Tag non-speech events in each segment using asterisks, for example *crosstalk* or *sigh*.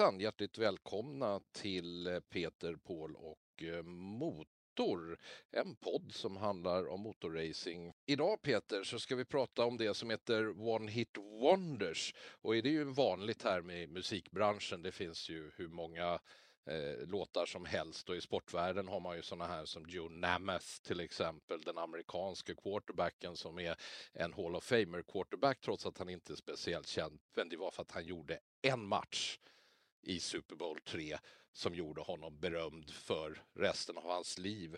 Hejsan! Hjärtligt välkomna till eh, Peter, Paul och eh, Motor. En podd som handlar om motorracing. Idag Peter så ska vi prata om det som heter One Hit Wonders. Och det är ju vanligt här med musikbranschen. Det finns ju hur många eh, låtar som helst och i sportvärlden har man ju sådana här som Joe Namath till exempel, den amerikanske quarterbacken som är en Hall of Famer quarterback trots att han inte är speciellt känd. Men det var för att han gjorde en match i Super Bowl 3 som gjorde honom berömd för resten av hans liv.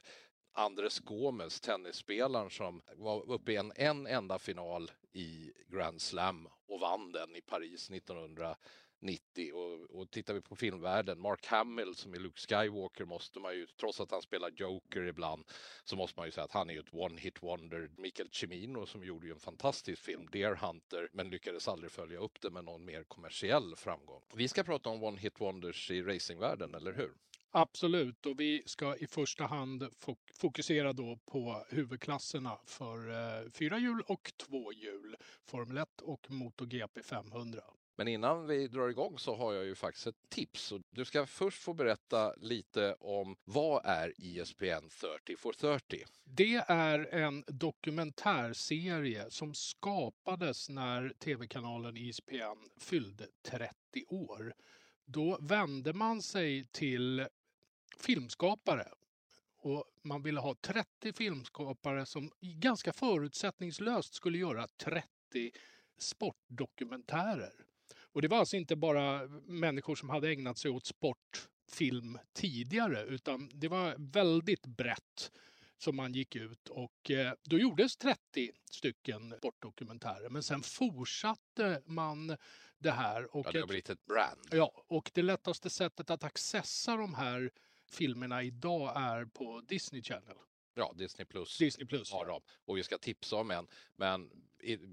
Andres Gomes, tennisspelaren som var uppe i en, en enda final i Grand Slam och vann den i Paris 1900 90 och, och tittar vi på filmvärlden, Mark Hamill som är Luke Skywalker måste man ju, trots att han spelar Joker ibland, så måste man ju säga att han är ju ett one hit wonder. Mikael Cimino som gjorde ju en fantastisk film, Deer Hunter, men lyckades aldrig följa upp det med någon mer kommersiell framgång. Vi ska prata om one hit wonders i racingvärlden, eller hur? Absolut, och vi ska i första hand fokusera då på huvudklasserna för eh, fyra hjul och två hjul, Formel 1 och MotoGP 500. Men innan vi drar igång så har jag ju faktiskt ett tips. Du ska först få berätta lite om vad är ISPN 30 for 30? Det är en dokumentärserie som skapades när tv-kanalen ISPN fyllde 30 år. Då vände man sig till filmskapare och man ville ha 30 filmskapare som ganska förutsättningslöst skulle göra 30 sportdokumentärer. Och det var alltså inte bara människor som hade ägnat sig åt sportfilm tidigare, utan det var väldigt brett som man gick ut och eh, då gjordes 30 stycken sportdokumentärer. Men sen fortsatte man det här. Och ja, det har blivit ett brand. Ja, och det lättaste sättet att accessa de här filmerna idag är på Disney Channel. Ja, Disney Plus, Disney Plus har de. Och vi ska tipsa om en. Men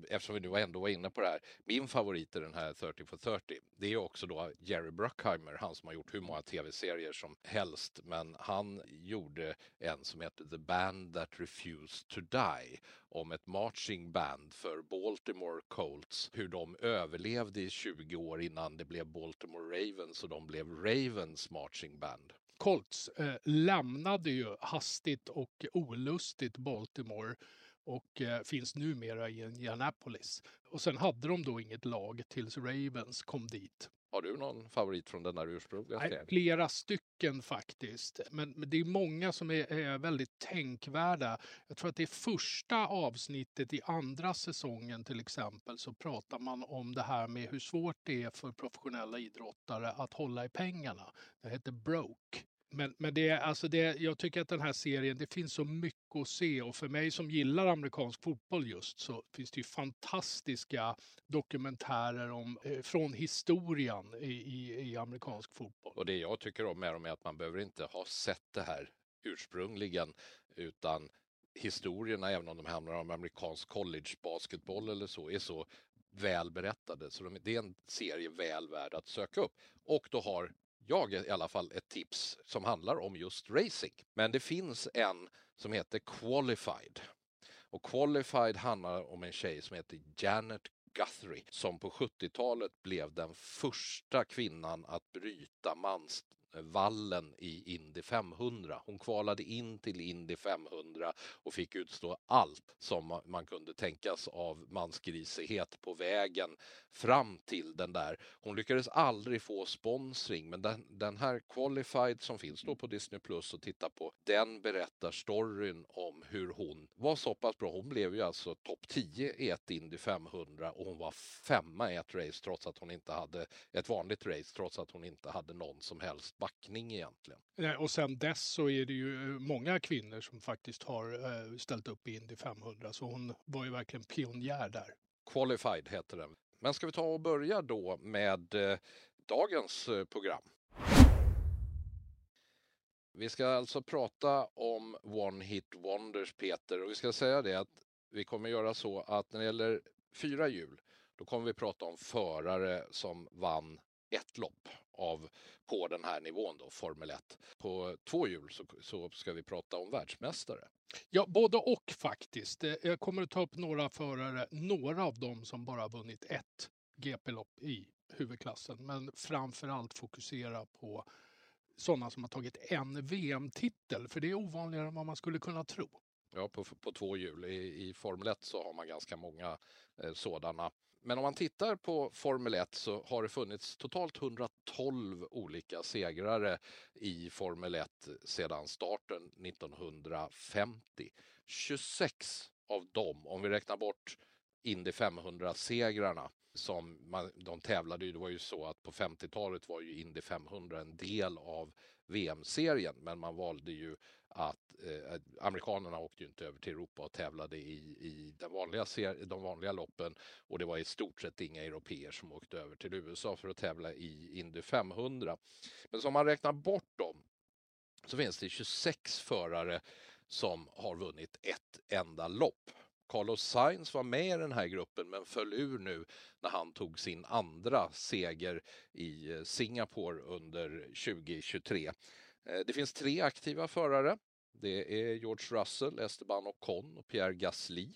eftersom vi nu ändå var inne på det här. Min favorit i den här 30 for 30, det är också då Jerry Bruckheimer, han som har gjort hur många tv-serier som helst. Men han gjorde en som heter The Band That Refused to Die om ett marching band för Baltimore Colts. Hur de överlevde i 20 år innan det blev Baltimore Ravens och de blev Ravens marching band. Colts eh, lämnade ju hastigt och olustigt Baltimore och eh, finns numera i Indianapolis. Och sen hade de då inget lag tills Ravens kom dit. Har du någon favorit från den där ursprungliga serien? Flera stycken faktiskt. Men, men, det är många som är, är, väldigt tänkvärda. Jag tror att det är första avsnittet i andra säsongen till exempel så pratar man om det här med hur svårt det är för professionella idrottare att hålla i pengarna. Det heter Broke. Men, men det, alltså det, jag tycker att den här serien, det finns så mycket att se och för mig som gillar amerikansk fotboll just så finns det ju fantastiska dokumentärer om, eh, från historien i, i, i, amerikansk fotboll. Och det jag tycker om med dem är att man behöver inte ha sett det här ursprungligen utan historierna, även om de handlar om amerikansk college basketboll eller så, är så väl berättade. Så de, det är en serie väl värd att söka upp. Och då har jag i alla fall ett tips som handlar om just racing. Men det finns en som heter Qualified. Och Qualified handlar om en tjej som heter Janet Guthrie som på 70-talet blev den första kvinnan att bryta mans Eh, vallen i Indy 500. Hon kvalade in till Indy 500 och fick utstå allt som man kunde tänkas av mansgrisighet på vägen fram till den där. Hon lyckades aldrig få sponsring men den, den här Qualified som finns då på Disney Plus och titta på den berättar storyn om hur hon var så pass bra. Hon blev ju alltså topp 10 i ett Indy 500 och hon var femma i ett race trots att hon inte hade ett vanligt race trots att hon inte hade någon som helst backning egentligen. Och sen dess så är det ju eh, många kvinnor som faktiskt har eh, ställt upp i Indy 500 så hon var ju verkligen pionjär där. Qualified heter den. Men ska vi ta och börja då med eh, dagens program. Vi ska alltså prata om One Hit Wonders, Peter, och vi ska säga det att vi kommer göra så att när det gäller fyra hjul, då kommer vi prata om förare som vann ett lopp av på den här nivån då, Formel 1. På två hjul så, så ska vi prata om världsmästare. Ja, både och faktiskt. Eh, jag kommer att ta upp några förare, några av dem som bara vunnit ett GP-lopp i huvudklassen, men framför allt fokusera på sådana som har tagit en VM-titel, för det är ovanligare än vad man skulle kunna tro. Ja, på, på två hjul. I, I Formel 1 så har man ganska många eh, sådana. Men om man tittar på Formel 1 så har det funnits totalt 112 olika segrare i Formel 1 sedan starten 1950. 26 av dem, om vi räknar bort Indy 500-segrarna, som man, de tävlade ju, det var ju så att på 50-talet var ju Indy 500 en del av VM-serien, men man valde ju att eh, amerikanerna åkte ju inte över till Europa och tävlade i, i den vanliga de vanliga loppen och det var i stort sett inga europeer som åkte över till USA för att tävla i Indy 500. Men om man räknar bort dem så finns det 26 förare som har vunnit ett enda lopp. Carlos Sainz var med i den här gruppen men föll ur nu när han tog sin andra seger i eh, Singapore under 2023. Eh, det finns tre aktiva förare. Det är George Russell, Esteban Ocon och Pierre Gasly.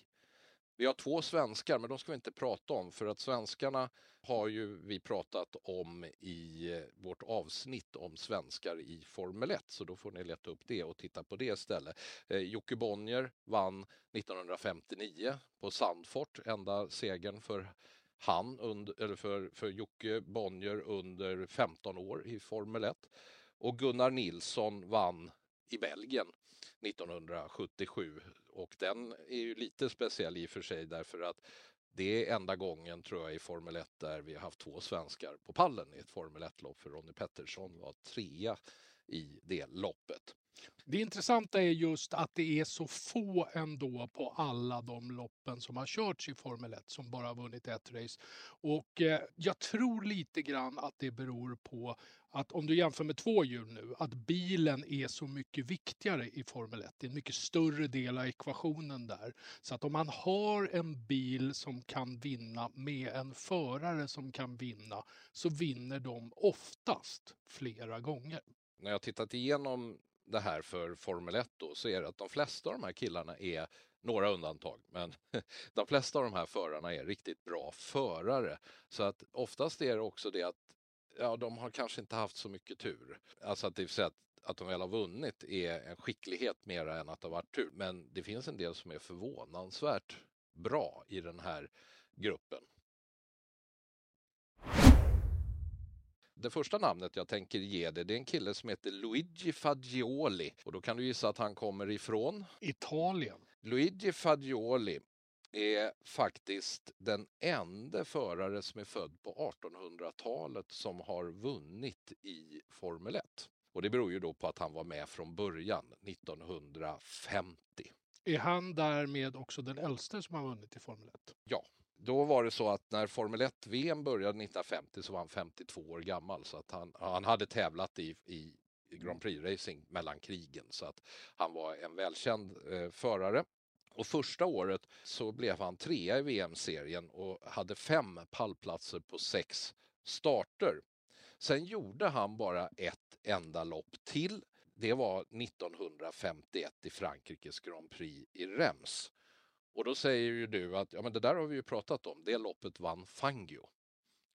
Vi har två svenskar, men de ska vi inte prata om för att svenskarna har ju vi pratat om i eh, vårt avsnitt om svenskar i Formel 1, så då får ni leta upp det och titta på det istället. Eh, Jocke Bonnier vann 1959 på Sandfort, enda segern för han, under, eller för, för Jocke Bonnier under 15 år i Formel 1. Och Gunnar Nilsson vann i Belgien 1977 och den är ju lite speciell i och för sig därför att det är enda gången tror jag i Formel 1 där vi har haft två svenskar på pallen i ett Formel 1-lopp för Ronnie Pettersson var trea i det loppet. Det intressanta är just att det är så få ändå på alla de loppen som har körts i Formel 1 som bara har vunnit ett race. Och eh, jag tror lite grann att det beror på att om du jämför med två hjul nu, att bilen är så mycket viktigare i Formel 1. Det är en mycket större del av ekvationen där. Så att om man har en bil som kan vinna med en förare som kan vinna, så vinner de oftast flera gånger. När jag tittat igenom det här för Formel 1 då, så är det att de flesta av de här killarna är några undantag, men *laughs* de flesta av de här förarna är riktigt bra förare. Så att oftast är det också det att ja, de har kanske inte haft så mycket tur. Alltså att det vill att, att de väl har vunnit är en skicklighet mera än att det har varit tur. Men det finns en del som är förvånansvärt bra i den här gruppen. Det första namnet jag tänker ge dig, det är en kille som heter Luigi Fagioli. Och då kan du gissa att han kommer ifrån? Italien. Luigi Fagioli är faktiskt den enda förare som är född på 1800-talet som har vunnit i Formel 1. Och det beror ju då på att han var med från början, 1950. Är han därmed också den äldste som har vunnit i Formel 1? Ja, då var det så att när Formel 1-VM började 1950 så var han 52 år gammal så att han, han hade tävlat i, i Grand Prix-racing mellan krigen så att han var en välkänd eh, förare. Och första året så blev han trea i VM-serien och hade fem pallplatser på sex starter. Sen gjorde han bara ett enda lopp till. Det var 1951 i Frankrikes Grand Prix i Reims. Och då säger ju du att ja, men det där har vi ju pratat om. Det loppet vann Fangio.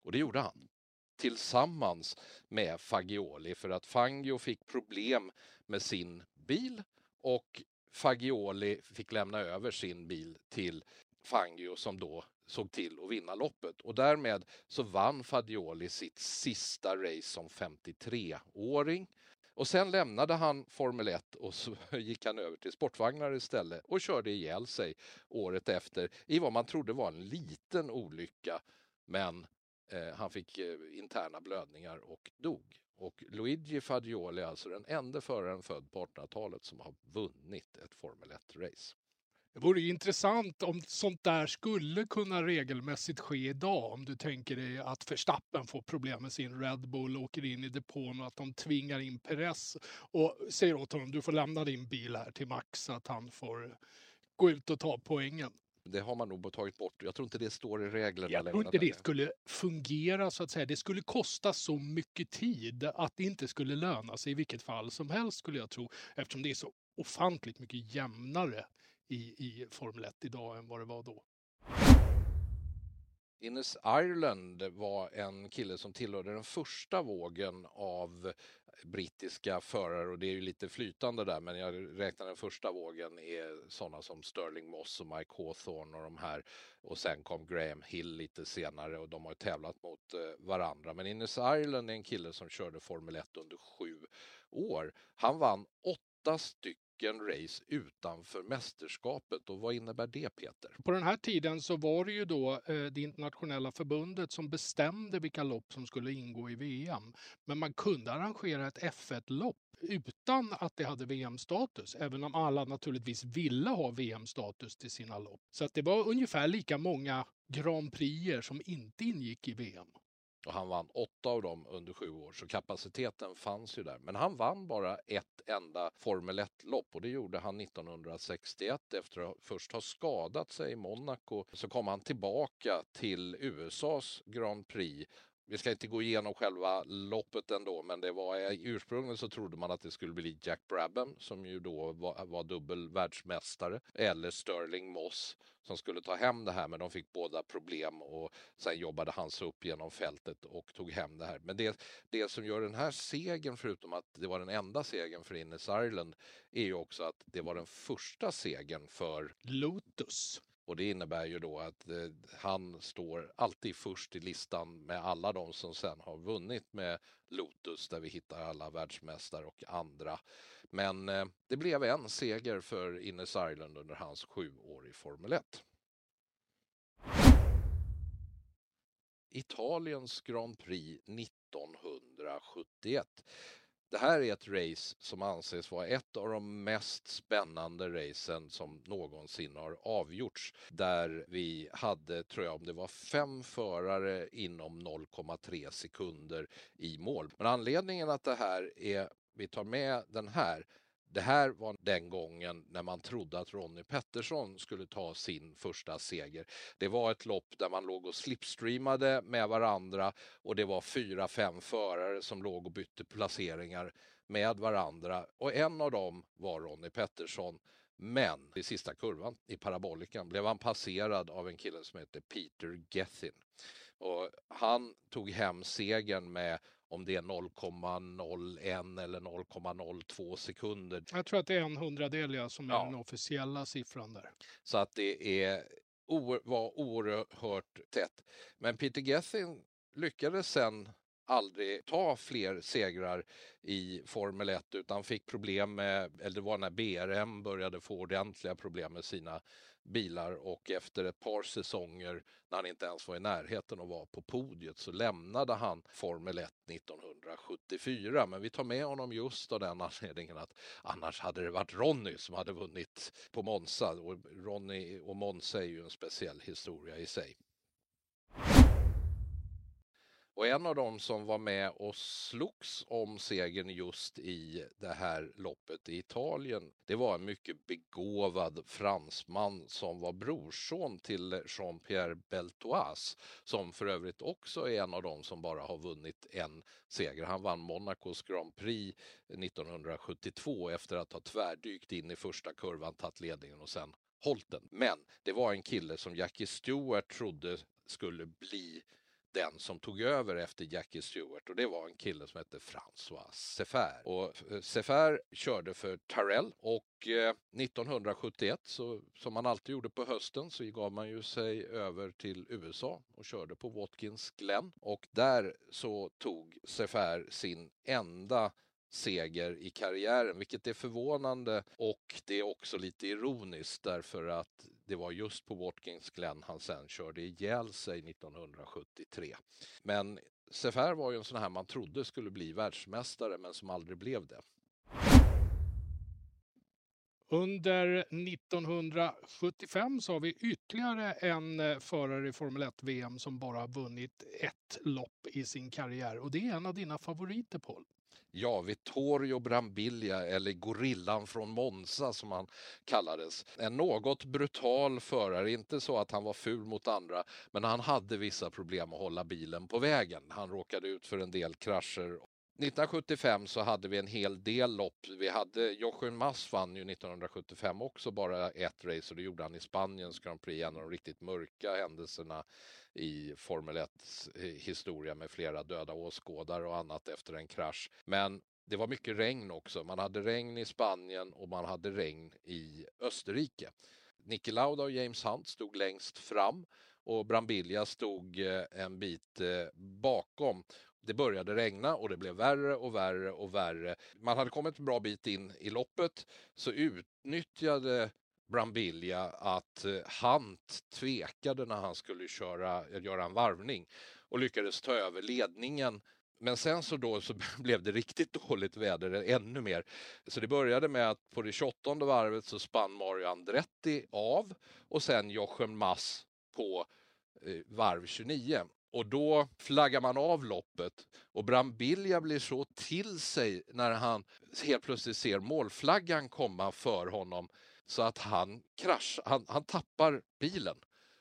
Och det gjorde han. Tillsammans med Fagioli för att Fangio fick problem med sin bil och Fagioli fick lämna över sin bil till Fangio som då såg till att vinna loppet och därmed så vann Fagioli sitt sista race som 53-åring. Och sen lämnade han Formel 1 och så *laughs* gick han över till sportvagnar istället och körde ihjäl sig året efter i vad man trodde var en liten olycka. Men eh, han fick eh, interna blödningar och dog. Och Luigi Fagioli är alltså den enda föraren född på 1800-talet som har vunnit ett Formel 1-race. Det vore intressant om sånt där skulle kunna regelmässigt ske idag. Om du tänker dig att Verstappen får problem med sin Red Bull, åker in i depån och att de tvingar in Perez och säger åt honom du får lämna din bil här till Max så att han får gå ut och ta poängen. Det har man nog tagit bort. Jag tror inte det står i reglerna. Jag tror inte det skulle fungera så att säga. Det skulle kosta så mycket tid att det inte skulle löna sig i vilket fall som helst skulle jag tro. Eftersom det är så ofantligt mycket jämnare i, i Formel 1 idag än vad det var då. Ines Ireland var en kille som tillhörde den första vågen av brittiska förare och det är ju lite flytande där men jag räknar den första vågen är sådana som Sterling Moss och Mike Hawthorne och de här och sen kom Graham Hill lite senare och de har tävlat mot eh, varandra men Innes Ireland är en kille som körde Formel 1 under sju år. Han vann åtta stycken stycken race utanför mästerskapet. Och vad innebär det Peter? På den här tiden så var det ju då eh, det internationella förbundet som bestämde vilka lopp som skulle ingå i VM. Men man kunde arrangera ett F1-lopp utan att det hade VM-status, även om alla naturligtvis ville ha VM-status till sina lopp. Så att det var ungefär lika många Grand Prix som inte ingick i VM och han vann åtta av dem under sju år, så kapaciteten fanns ju där. Men han vann bara ett enda Formel 1-lopp och det gjorde han 1961 efter att först ha skadat sig i Monaco. Så kom han tillbaka till USAs Grand Prix vi ska inte gå igenom själva loppet ändå, men det var eh, ursprungligen så trodde man att det skulle bli Jack Brabham som ju då var, var dubbel världsmästare eller Sterling Moss som skulle ta hem det här, men de fick båda problem och sen jobbade han sig upp genom fältet och tog hem det här. Men det, det som gör den här segern, förutom att det var den enda segern för Innes Ireland, är ju också att det var den första segern för Lotus. Och det innebär ju då att eh, han står alltid först i listan med alla de som sen har vunnit med Lotus där vi hittar alla världsmästare och andra. Men eh, det blev en seger för Innes Island under hans sju år i Formel 1. Italiens Grand Prix 1971. Det här är ett race som anses vara ett av de mest spännande racen som någonsin har avgjorts. Där vi hade, tror jag, om det var fem förare inom 0,3 sekunder i mål. Men anledningen att det här är, vi tar med den här, det här var den gången när man trodde att Ronnie Pettersson skulle ta sin första seger. Det var ett lopp där man låg och slipstreamade med varandra och det var fyra, fem förare som låg och bytte placeringar med varandra och en av dem var Ronnie Pettersson. Men i sista kurvan i parabolikan blev han passerad av en kille som heter Peter Gethin. Och han tog hem segern med om det är 0,01 eller 0,02 sekunder. Jag tror att det är en hundradel ja, som är ja. den officiella siffran där. Så att det är, var oerhört tätt. Men Peter Gethin lyckades sen aldrig ta fler segrar i Formel 1 utan fick problem med, eller det var när BRM började få ordentliga problem med sina bilar och efter ett par säsonger när han inte ens var i närheten och var på podiet så lämnade han Formel 1 1974. Men vi tar med honom just av den anledningen att annars hade det varit Ronny som hade vunnit på Monza och Ronny och Monza är ju en speciell historia i sig. Och en av dem som var med och slogs om segern just i det här loppet i Italien, det var en mycket begåvad fransman som var brorson till Jean-Pierre Beltoise, som för övrigt också är en av dem som bara har vunnit en seger. Han vann Monacos Grand Prix 1972 efter att ha tvärdykt in i första kurvan, tagit ledningen och sen hållit den. Men det var en kille som Jackie Stewart trodde skulle bli den som tog över efter Jackie Stewart och det var en kille som hette François Sefer. Och eh, Sefer körde för Tarell och eh, 1971 så som man alltid gjorde på hösten så gav man ju sig över till USA och körde på Watkins Glen och där så tog Sefer sin enda seger i karriären, vilket är förvånande och det är också lite ironiskt därför att det var just på Watkins Glen han sen körde ihjäl sig 1973. Men Sefer var ju en sån här man trodde skulle bli världsmästare men som aldrig blev det. Under 1975 så har vi ytterligare en eh, förare i Formel 1-VM som bara har vunnit ett lopp i sin karriär och det är en av dina favoriter Paul. Ja, Vittorio Brambilla eller Gorillan från Monza som han kallades. En något brutal förare, inte så att han var ful mot andra, men han hade vissa problem att hålla bilen på vägen. Han råkade ut för en del krascher 1975 så hade vi en hel del lopp. Vi hade Jochen Mass vann ju 1975 också bara ett race och det gjorde han i Spaniens Grand Prix, en av de riktigt mörka händelserna i Formel 1 historia med flera döda åskådare och annat efter en krasch. Men det var mycket regn också. Man hade regn i Spanien och man hade regn i Österrike. Niki Lauda och James Hunt stod längst fram och Brambilla stod eh, en bit eh, bakom. Det började regna och det blev värre och värre och värre. Man hade kommit en bra bit in i loppet så utnyttjade Brambilla att eh, Hunt tvekade när han skulle köra, eh, göra en varvning och lyckades ta över ledningen men sen så då så *laughs* blev det riktigt dåligt väder ännu mer. Så det började med att på det 28 varvet så spann Mario Andretti av och sen Jochen Mass på eh, varv 29. Och då flaggar man av loppet och Brambilla blir så till sig när han helt plötsligt ser målflaggan komma för honom så att han kraschar, han, han tappar bilen.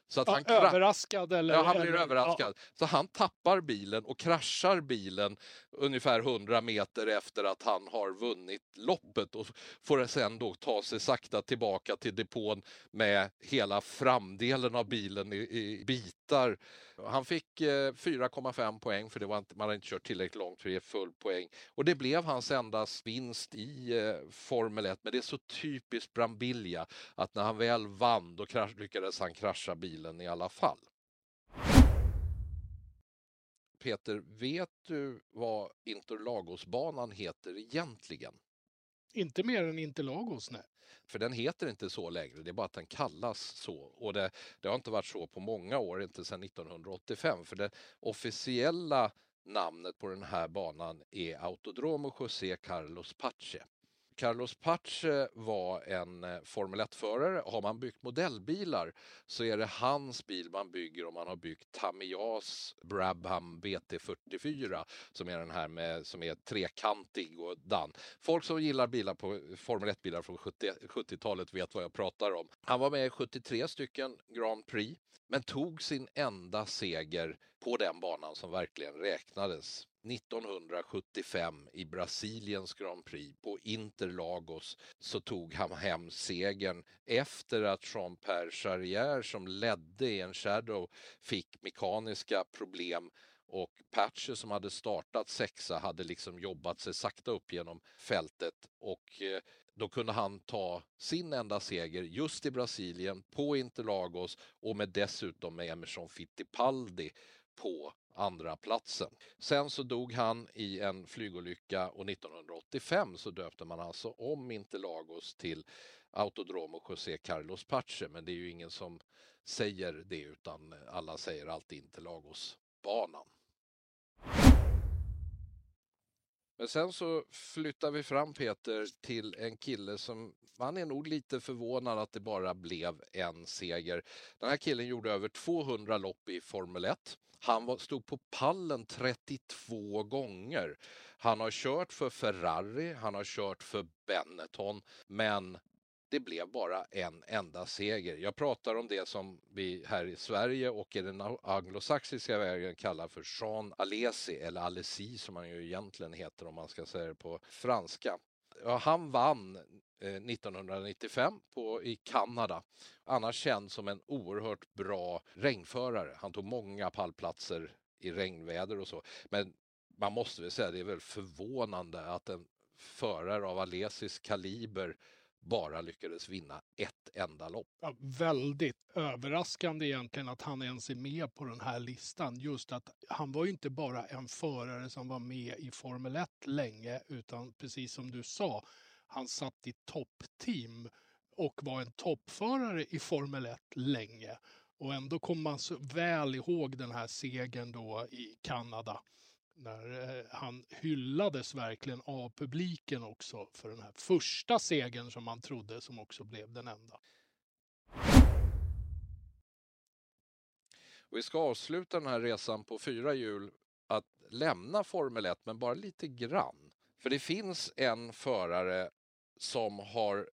Så att ja, han överraskad? Eller, ja, han blir eller, överraskad. Ja. Så han tappar bilen och kraschar bilen ungefär 100 meter efter att han har vunnit loppet och får sen då ta sig sakta tillbaka till depån med hela framdelen av bilen i, i bitar han fick eh, 4,5 poäng för det var inte, man hade inte kört tillräckligt långt för att ge full poäng. Och det blev hans enda vinst i eh, Formel 1. Men det är så typiskt Brambilla att när han väl vann då krasch, lyckades han krascha bilen i alla fall. Peter, vet du vad Interlagosbanan heter egentligen? Inte mer än Interlagos, nej. För den heter inte så längre, det är bara att den kallas så. Och det, det har inte varit så på många år, inte sedan 1985. För det officiella namnet på den här banan är Autodromo José Carlos Pache. Carlos Pache eh, var en eh, Formel 1-förare. Har man byggt modellbilar så är det hans bil man bygger om man har byggt Tamias Brabham BT44 som är den här med, som är trekantig och dan. Folk som gillar bilar på Formel 1-bilar från 70, 70-talet vet vad jag pratar om. Han var med i 73 stycken Grand Prix men tog sin enda seger på den banan som verkligen räknades. 1975 i Brasiliens Grand Prix på Interlagos så tog han hem segern efter att Jean-Pierre Charrière som ledde i en shadow fick mekaniska problem. Och Patcher som hade startat sexa hade liksom jobbat sig sakta upp genom fältet. Och eh, då kunde han ta sin enda seger just i Brasilien på Interlagos och med dessutom med Emerson Fittipaldi på andra platsen. Sen så dog han i en flygolycka och 1985 så döpte man alltså om Interlagos till Autodromo José Carlos Pache men det är ju ingen som säger det utan alla säger alltid Interlagos-banan. Men sen så flyttar vi fram Peter till en kille som man är nog lite förvånad att det bara blev en seger. Den här killen gjorde över 200 lopp i Formel 1. Han var, stod på pallen 32 gånger. Han har kört för Ferrari, han har kört för Benetton, men det blev bara en enda seger. Jag pratar om det som vi här i Sverige och i den anglosaxiska vägen kallar för Jean Alesi, eller Alesi som han ju egentligen heter om man ska säga det på franska. Han vann eh, 1995 på, i Kanada. Annars känd som en oerhört bra regnförare. Han tog många pallplatser i regnväder och så. Men man måste väl säga det är väl förvånande att en förare av Alesis kaliber bara lyckades vinna ett enda lopp. Ja, väldigt överraskande egentligen att han ens är med på den här listan. Just att han var ju inte bara en förare som var med i Formel 1 länge, utan precis som du sa, han satt i toppteam och var en toppförare i Formel 1 länge. Och ändå kommer man så väl ihåg den här segern då i Kanada när eh, han hyllades verkligen av publiken också för den här första segern som man trodde som också blev den enda. Vi ska avsluta den här resan på fyra hjul att lämna Formel 1, men bara lite grann. För det finns en förare som har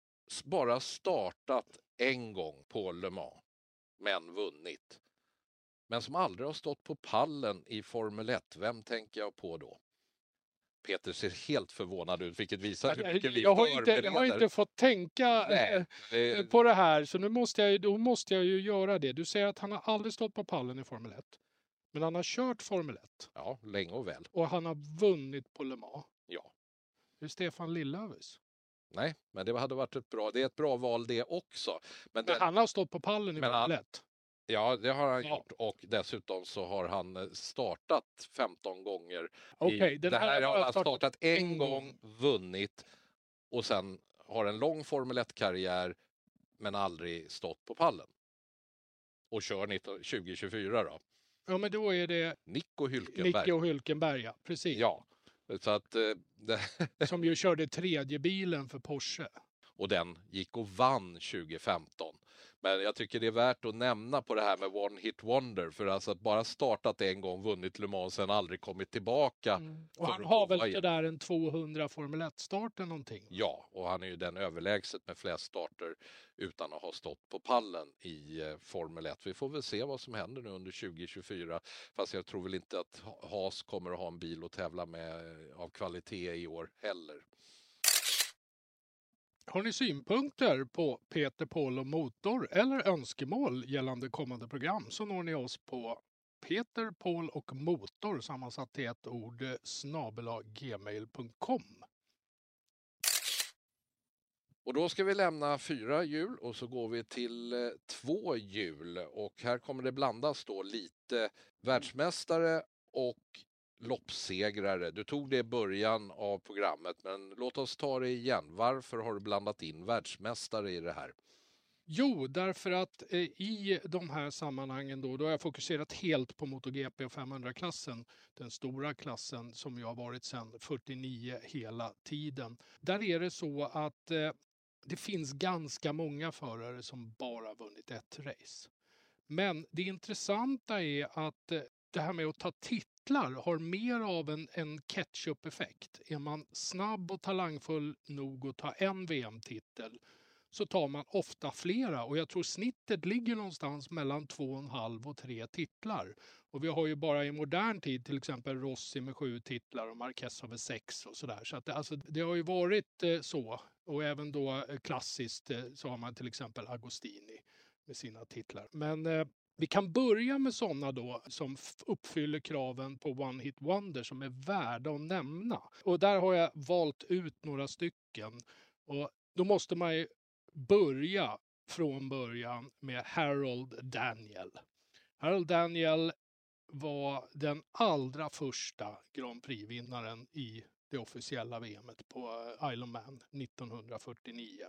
bara startat en gång på Le Mans, men vunnit men som aldrig har stått på pallen i Formel 1. Vem tänker jag på då? Peter ser helt förvånad ut, vilket visar hur mycket vi jag, har inte, jag har inte fått tänka Nej, eh, det, på det här, så nu måste jag, då måste jag ju göra det. Du säger att han har aldrig stått på pallen i Formel 1. Men han har kört Formel 1 ja, länge och väl. och han har vunnit på Le Mans. Ja. Det är Stefan Lillövers. Nej, men det hade varit ett bra, det är ett bra val det också. Men, Men det, han har stått på pallen i Formel han- 1. Ja, det har han Ja. gjort och dessutom så har han eh, startat 15 gånger. Okej, den det här har jag han startat en gång, vunnit och sen har en lång Formel 1-karriär men aldrig stått på pallen. Och kör 19, 2024 då. Ja, men då är det Nico Hülkenberg. Nicke och Hülkenberg, ja. Precis. Ja, så att eh, det, *laughs* Som ju körde tredje bilen för Porsche. och den gick och vann 2015. Men jag tycker det är värt att nämna på det här med One Hit Wonder för alltså att bara startat en gång, vunnit Le Mans, sen aldrig kommit tillbaka. Och för han har väl igen. sådär en 200 Formel 1-start eller någonting. Ja, och han är ju den överlägset med flest starter utan att ha stått på pallen i eh, Formel 1. Vi får väl se vad som händer nu under 2024. Fast jag tror väl inte att Ha- Haas kommer att ha en bil att tävla med eh, av kvalitet i år heller. Har ni synpunkter på Peter Paul och Motor eller önskemål gällande kommande program så når ni oss på Peter, Paul och Motor sammansatt i ett ord eh, snabelagmail.com. Och då ska vi lämna fyra hjul och så går vi till eh, två hjul och här kommer det blandas då lite världsmästare och loppsegrare. Du tog det i början av programmet men låt oss ta det igen. Varför har du blandat in världsmästare i det här? Jo, därför att eh, i de här sammanhangen då, då har jag fokuserat helt på MotoGP och 500-klassen, den stora klassen som jag har varit sedan 49 hela tiden. Där är det så att eh, det finns ganska många förare som bara vunnit ett race. Men det intressanta är att eh, det här med att ta titlar har mer av en, en catch-up-effekt. Är man snabb och talangfull nog att ta en VM-titel så tar man ofta flera och jag tror snittet ligger någonstans mellan två och en halv och tre titlar. Och vi har ju bara i modern tid till exempel Rossi med sju titlar och Marquez har väl sex och sådär. Så att det, alltså, det har ju varit eh, så och även då eh, klassiskt eh, så har man till exempel Agostini med sina titlar. Men eh, vi kan börja med sådana då som uppfyller kraven på One Hit Wonder som är värda att nämna. Och där har jag valt ut några stycken. Och då måste man ju börja från början med Harold Daniel. Harold Daniel var den allra första Grand Prix-vinnaren i det officiella VMet på Isle of Man 1949.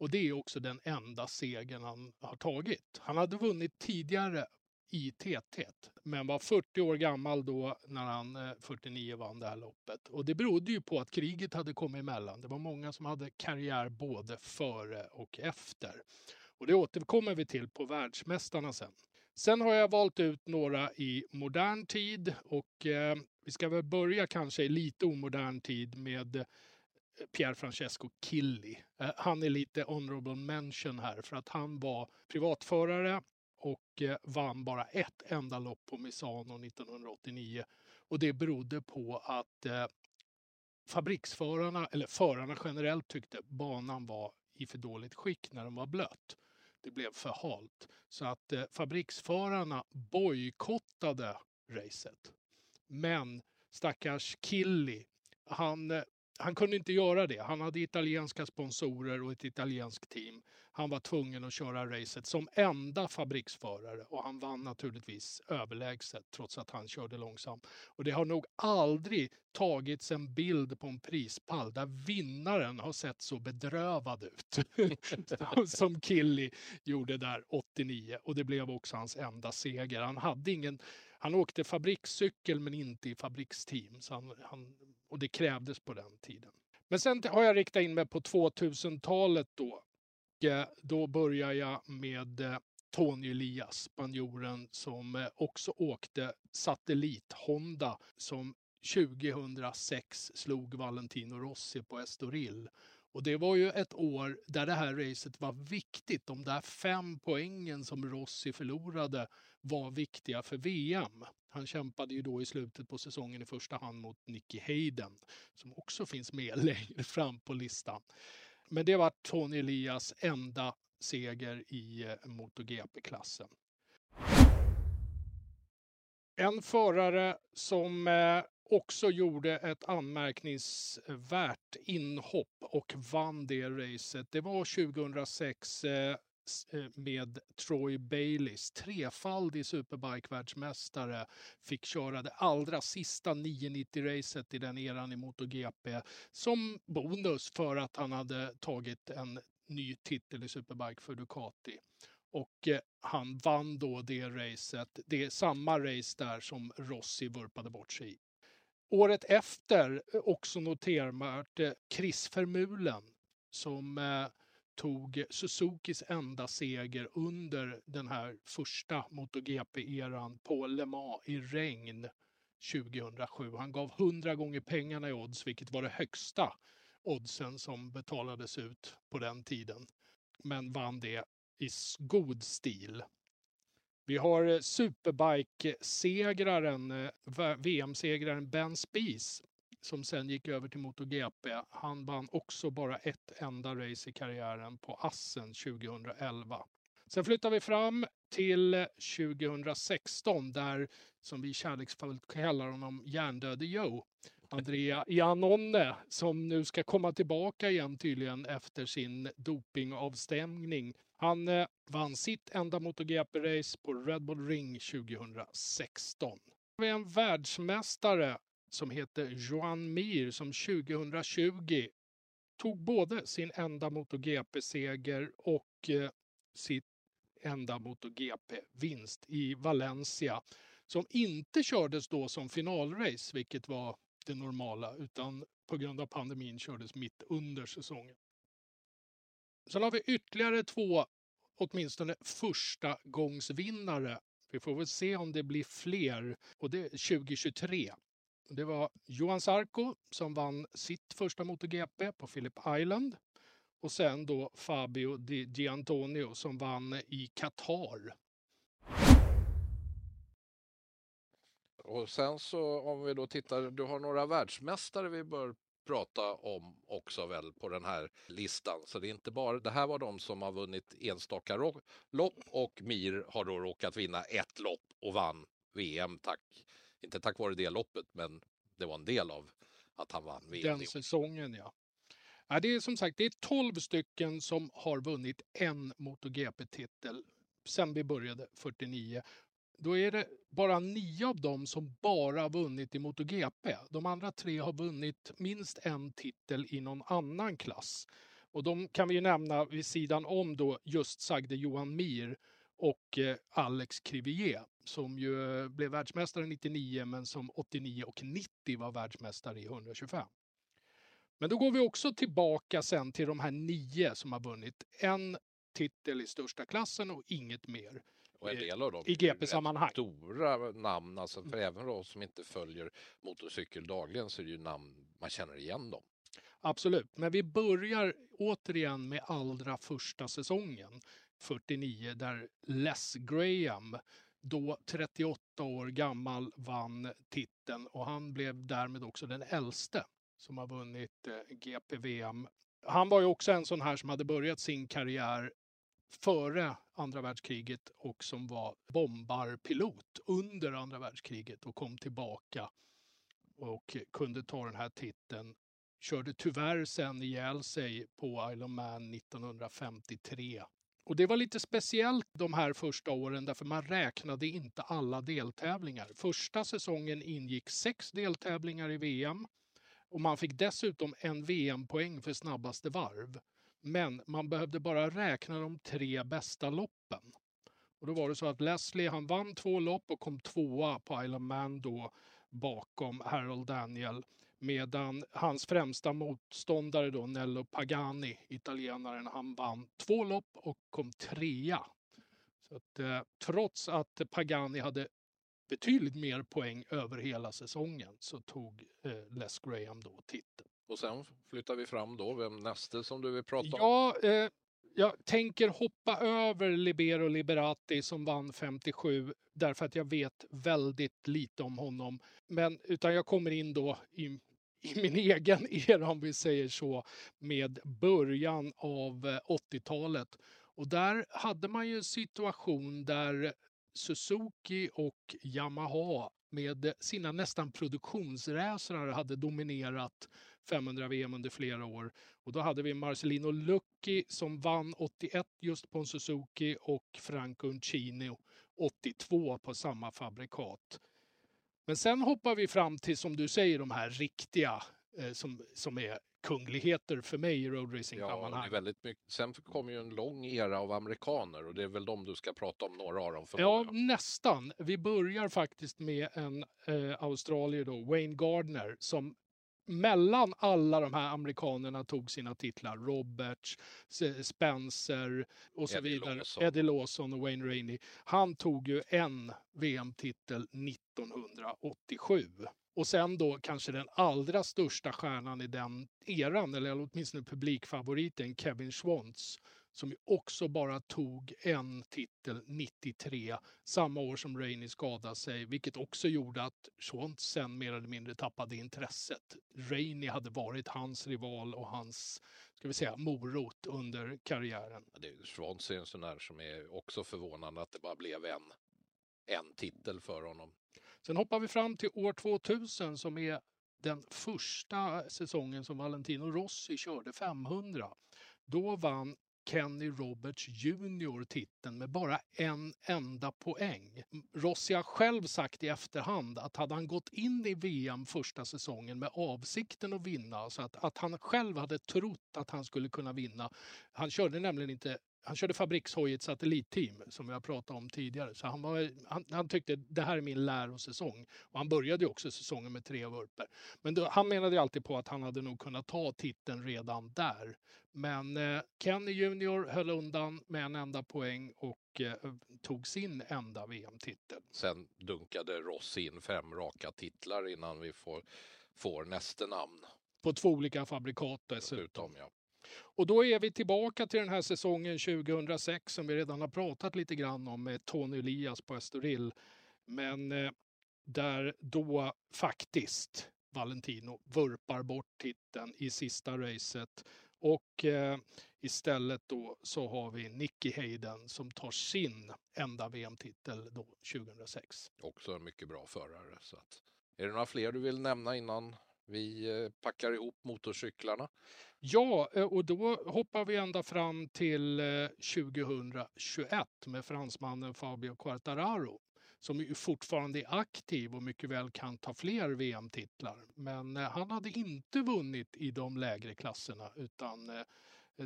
Och det är också den enda segern han har tagit. Han hade vunnit tidigare i TT, men var 40 år gammal då när han eh, 49 vann det här loppet. Och det berodde ju på att kriget hade kommit emellan. Det var många som hade karriär både före och efter. Och det återkommer vi till på världsmästarna sen. Sen har jag valt ut några i modern tid och eh, vi ska väl börja kanske i lite omodern tid med Pierre Francesco Killy. Eh, han är lite honorable mention här för att han var privatförare och eh, vann bara ett enda lopp på Misano 1989. Och det berodde på att eh, fabriksförarna, eller förarna generellt tyckte banan var i för dåligt skick när den var blöt. Det blev för halt. Så att fabriksförarna bojkottade racet. Men stackars Killy, han, han kunde inte göra det. Han hade italienska sponsorer och ett italienskt team. Han var tvungen att köra racet som enda fabriksförare och han vann naturligtvis överlägset trots att han körde långsamt. Och det har nog aldrig tagits en bild på en prispall där vinnaren har sett så bedrövad ut *laughs* som Killy gjorde där 89 och det blev också hans enda seger. Han hade ingen han åkte fabrikscykel men inte i fabriksteam så han, han, och det krävdes på den tiden. Men sen har jag riktat in mig på 2000-talet då. Och, eh, Då börjar jag med eh, Tony Elias, spanjoren som eh, också åkte satellit-Honda som 2006 slog Valentino Rossi på Estoril. Och det var ju ett år där det här racet var viktigt. De där fem poängen som Rossi förlorade var viktiga för VM. Han kämpade ju då i slutet på säsongen i första hand mot Nicky Hayden som också finns med *laughs* längre fram på listan. Men det var Tony Elias enda seger i eh, MotoGP-klassen. En förare som eh, också gjorde ett anmärkningsvärt inhopp och vann det racet. Det var 2006 Eh, med Troy Baileys trefaldig superbike-världsmästare, fick köra det allra sista 990-racet i den eran i MotoGP som bonus för att han hade tagit en ny titel i superbike för Ducati. Och eh, han vann då det racet. Det är samma race där som Rossi vurpade bort sig i. Året efter eh, också noterbart eh, Chris Vermulen som tog Suzukis enda seger under den här första MotoGP-eran på Le Mans i regn 2007. Han gav 100 gånger pengarna i odds, vilket var det högsta oddsen som betalades ut på den tiden. Men vann det i god stil. Vi har eh, superbike-segraren, eh, VM-segraren Ben Spies som sen gick över till MotoGP. Han vann också bara ett enda race i karriären på Assen 2011. Sen flyttar vi fram till 2016 där, som vi kärleksfullt kallar honom, Hjärndöde Joe. Andrea Iannone som nu ska komma tillbaka igen tydligen efter sin dopingavstämning. Han eh, vann sitt enda MotoGP-race på Red Bull Ring 2016. Vi har en världsmästare som heter Joan Mir som 2020 tog både sin enda MotoGP-seger och eh, sitt enda MotoGP-vinst i Valencia som inte kördes då som finalrace, vilket var det normala, utan på grund av pandemin kördes mitt under säsongen. Sen har vi ytterligare två, åtminstone första gångsvinnare. Vi får väl se om det blir fler och det är 2023. Det var Johan Sarko som vann sitt första MotoGP på Phillip Island och sen då Fabio Di Giantonio som vann i Qatar Och sen så om vi då tittar, du har några världsmästare vi bör prata om också väl på den här listan. Så det är inte bara, det här var de som har vunnit enstaka lopp och Mir har då råkat vinna ett lopp och vann VM tack, inte tack vare det loppet, men det var en del av att han vann VM. Den säsongen ja. ja. Det är som sagt, det är 12 stycken som har vunnit en MotoGP-titel sen vi började 49 då är det bara nio av dem som bara vunnit i MotoGP. De andra tre har vunnit minst en titel i någon annan klass. Och de kan vi ju nämna vid sidan om då just sagde Johan Mir och eh, Alex Crivier som ju blev världsmästare 99 men som 89 och 90 var världsmästare i 125. Men då går vi också tillbaka sen till de här nio som har vunnit en titel i största klassen och inget mer. Och en del av dem i GP-sammanhang. Stora namn, alltså för även de som inte följer motorcykel dagligen så är det ju namn man känner igen dem. Absolut, men vi börjar återigen med allra första säsongen 49 där Les Graham då 38 år gammal vann titeln och han blev därmed också den äldste som har vunnit eh, GPVM. Han var ju också en sån här som hade börjat sin karriär före andra världskriget och som var bombarpilot under andra världskriget och kom tillbaka och kunde ta den här titeln. Körde tyvärr sen ihjäl sig på Isle of Man 1953. Och det var lite speciellt de här första åren därför man räknade inte alla deltävlingar. Första säsongen ingick sex deltävlingar i VM och man fick dessutom en VM-poäng för snabbaste varv. Men man behövde bara räkna de tre bästa loppen. Och då var det så att Leslie han vann två lopp och kom tvåa på Isle of Man då bakom Harold Daniel. Medan hans främsta motståndare då Nello Pagani, italienaren, han vann två lopp och kom trea. Så att, eh, trots att Pagani hade betydligt mer poäng över hela säsongen så tog eh, Les Graham då titeln. Och sen flyttar vi fram då, vem nästa som du vill prata om? Ja, eh, jag tänker hoppa över Libero Liberati som vann 57. därför att jag vet väldigt lite om honom. Men utan jag kommer in då i, i min egen *laughs* era, om vi säger så, med början av eh, 80-talet. Och där hade man ju en situation där Suzuki och Yamaha med sina nästan produktionsräsare hade dominerat 500 VM under flera år. Och då hade vi Marcelino Lucchi som vann 81 just på en Suzuki och Franco Uncini 82 på samma fabrikat. Men sen hoppar vi fram till, som du säger, de här riktiga eh, som, som är kungligheter för mig i roadracing-sammanhang. Ja, väldigt mycket. Sen kom ju en lång era av amerikaner och det är väl de du ska prata om, några av dem. Ja, nästan. Vi börjar faktiskt med en eh, australier då, Wayne Gardner, som mellan alla de här amerikanerna tog sina titlar. Roberts, Spencer och så Eddie vidare. Lawson. Eddie Lawson och Wayne Rainey. Han tog ju en VM-titel 1987. Och sen då kanske den allra största stjärnan i den eran, eller åtminstone publikfavoriten, Kevin Schwantz som också bara tog en titel 93, samma år som Rainey skadade sig, vilket också gjorde att Schwantz sen mer eller mindre tappade intresset. Rainey hade varit hans rival och hans, ska vi säga, morot under karriären. Schwantz är en sån där som är också förvånande att det bara blev en, en titel för honom. Sen hoppar vi fram till år 2000 som är den första säsongen som Valentino Rossi körde 500. Då vann Kenny Roberts Jr titeln med bara en enda poäng. Rossi har själv sagt i efterhand att hade han gått in i VM första säsongen med avsikten att vinna, alltså att, att han själv hade trott att han skulle kunna vinna. Han körde nämligen inte han körde fabrikshoj i ett satellitteam som vi har pratat om tidigare. Så han, var, han, han tyckte det här är min lärosäsong. Och han började också säsongen med tre vurper. Men då, han menade alltid på att han hade nog kunnat ta titeln redan där. Men eh, Kenny Junior höll undan med en enda poäng och eh, tog sin enda VM-titel. Sen dunkade Ross in fem raka titlar innan vi får, får nästa namn. På två olika fabrikat dessutom. dessutom ja. Och då är vi tillbaka till den här säsongen 2006 som vi redan har pratat lite grann om med Tony Elias på Estoril. Men eh, där då faktiskt Valentino vurpar bort titeln i sista racet. Och eh, istället då så har vi Nicky Hayden som tar sin enda VM-titel då 2006. Också en mycket bra förare. Så att, är det några fler du vill nämna innan vi eh, packar ihop motorcyklarna? Ja, eh, och då hoppar vi ända fram till eh, 2021 med fransmannen Fabio Quartararo som ju fortfarande är aktiv och mycket väl kan ta fler VM-titlar. Men eh, han hade inte vunnit i de lägre klasserna utan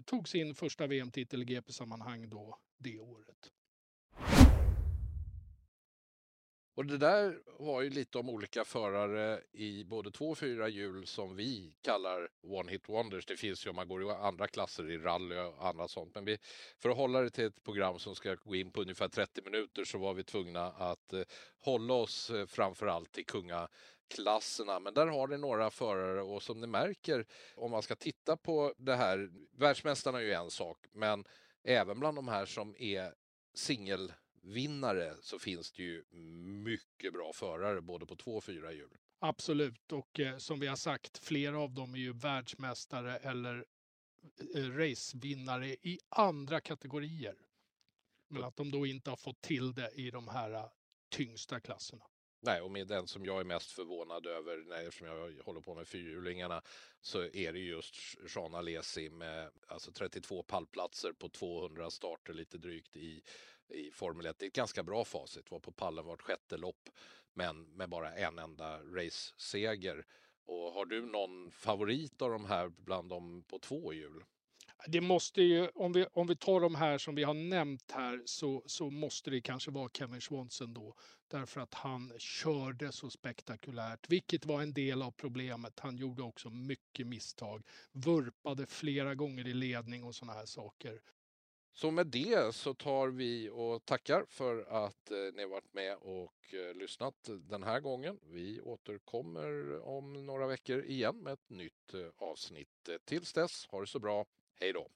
tog sin första VM-titel i GP-sammanhang då det året. Och det där var ju lite om olika förare i både två och fyra hjul som vi kallar one hit wonders. Det finns ju om man går i andra klasser i rally och annat sånt. Men vi, för att hålla det till ett program som ska gå in på ungefär 30 minuter så var vi tvungna att eh, hålla oss eh, framför allt till kungaklasserna. Men där har det några förare och som ni märker om man ska titta på det här. Världsmästarna är ju en sak, men även bland de här som är singel vinnare så finns det ju mycket bra förare både på två och fyra hjul. Absolut, och eh, som vi har sagt, flera av dem är ju världsmästare eller eh, racevinnare i andra kategorier. Men att de då inte har fått till det i de här eh, tyngsta klasserna. Nej, och med den som jag är mest förvånad över, eftersom jag håller på med fyrhjulingarna, så är det just Jean Alesi med alltså 32 pallplatser på 200 starter lite drygt i i Formel 1. Det är ett ganska bra facit, var på pallen vart sjätte lopp men med bara en enda race-seger. Och har du någon favorit av de här bland dem på två hjul? Det måste ju, om vi, om vi tar de här som vi har nämnt här så, så måste det kanske vara Kevin Swanson då. Därför att han körde så spektakulärt, vilket var en del av problemet. Han gjorde också mycket misstag, vurpade flera gånger i ledning och sådana här saker. Så med det så tar vi och tackar för att eh, ni har varit med och eh, lyssnat den här gången. Vi återkommer om några veckor igen med ett nytt eh, avsnitt. Tills dess, ha det så bra. Hej då!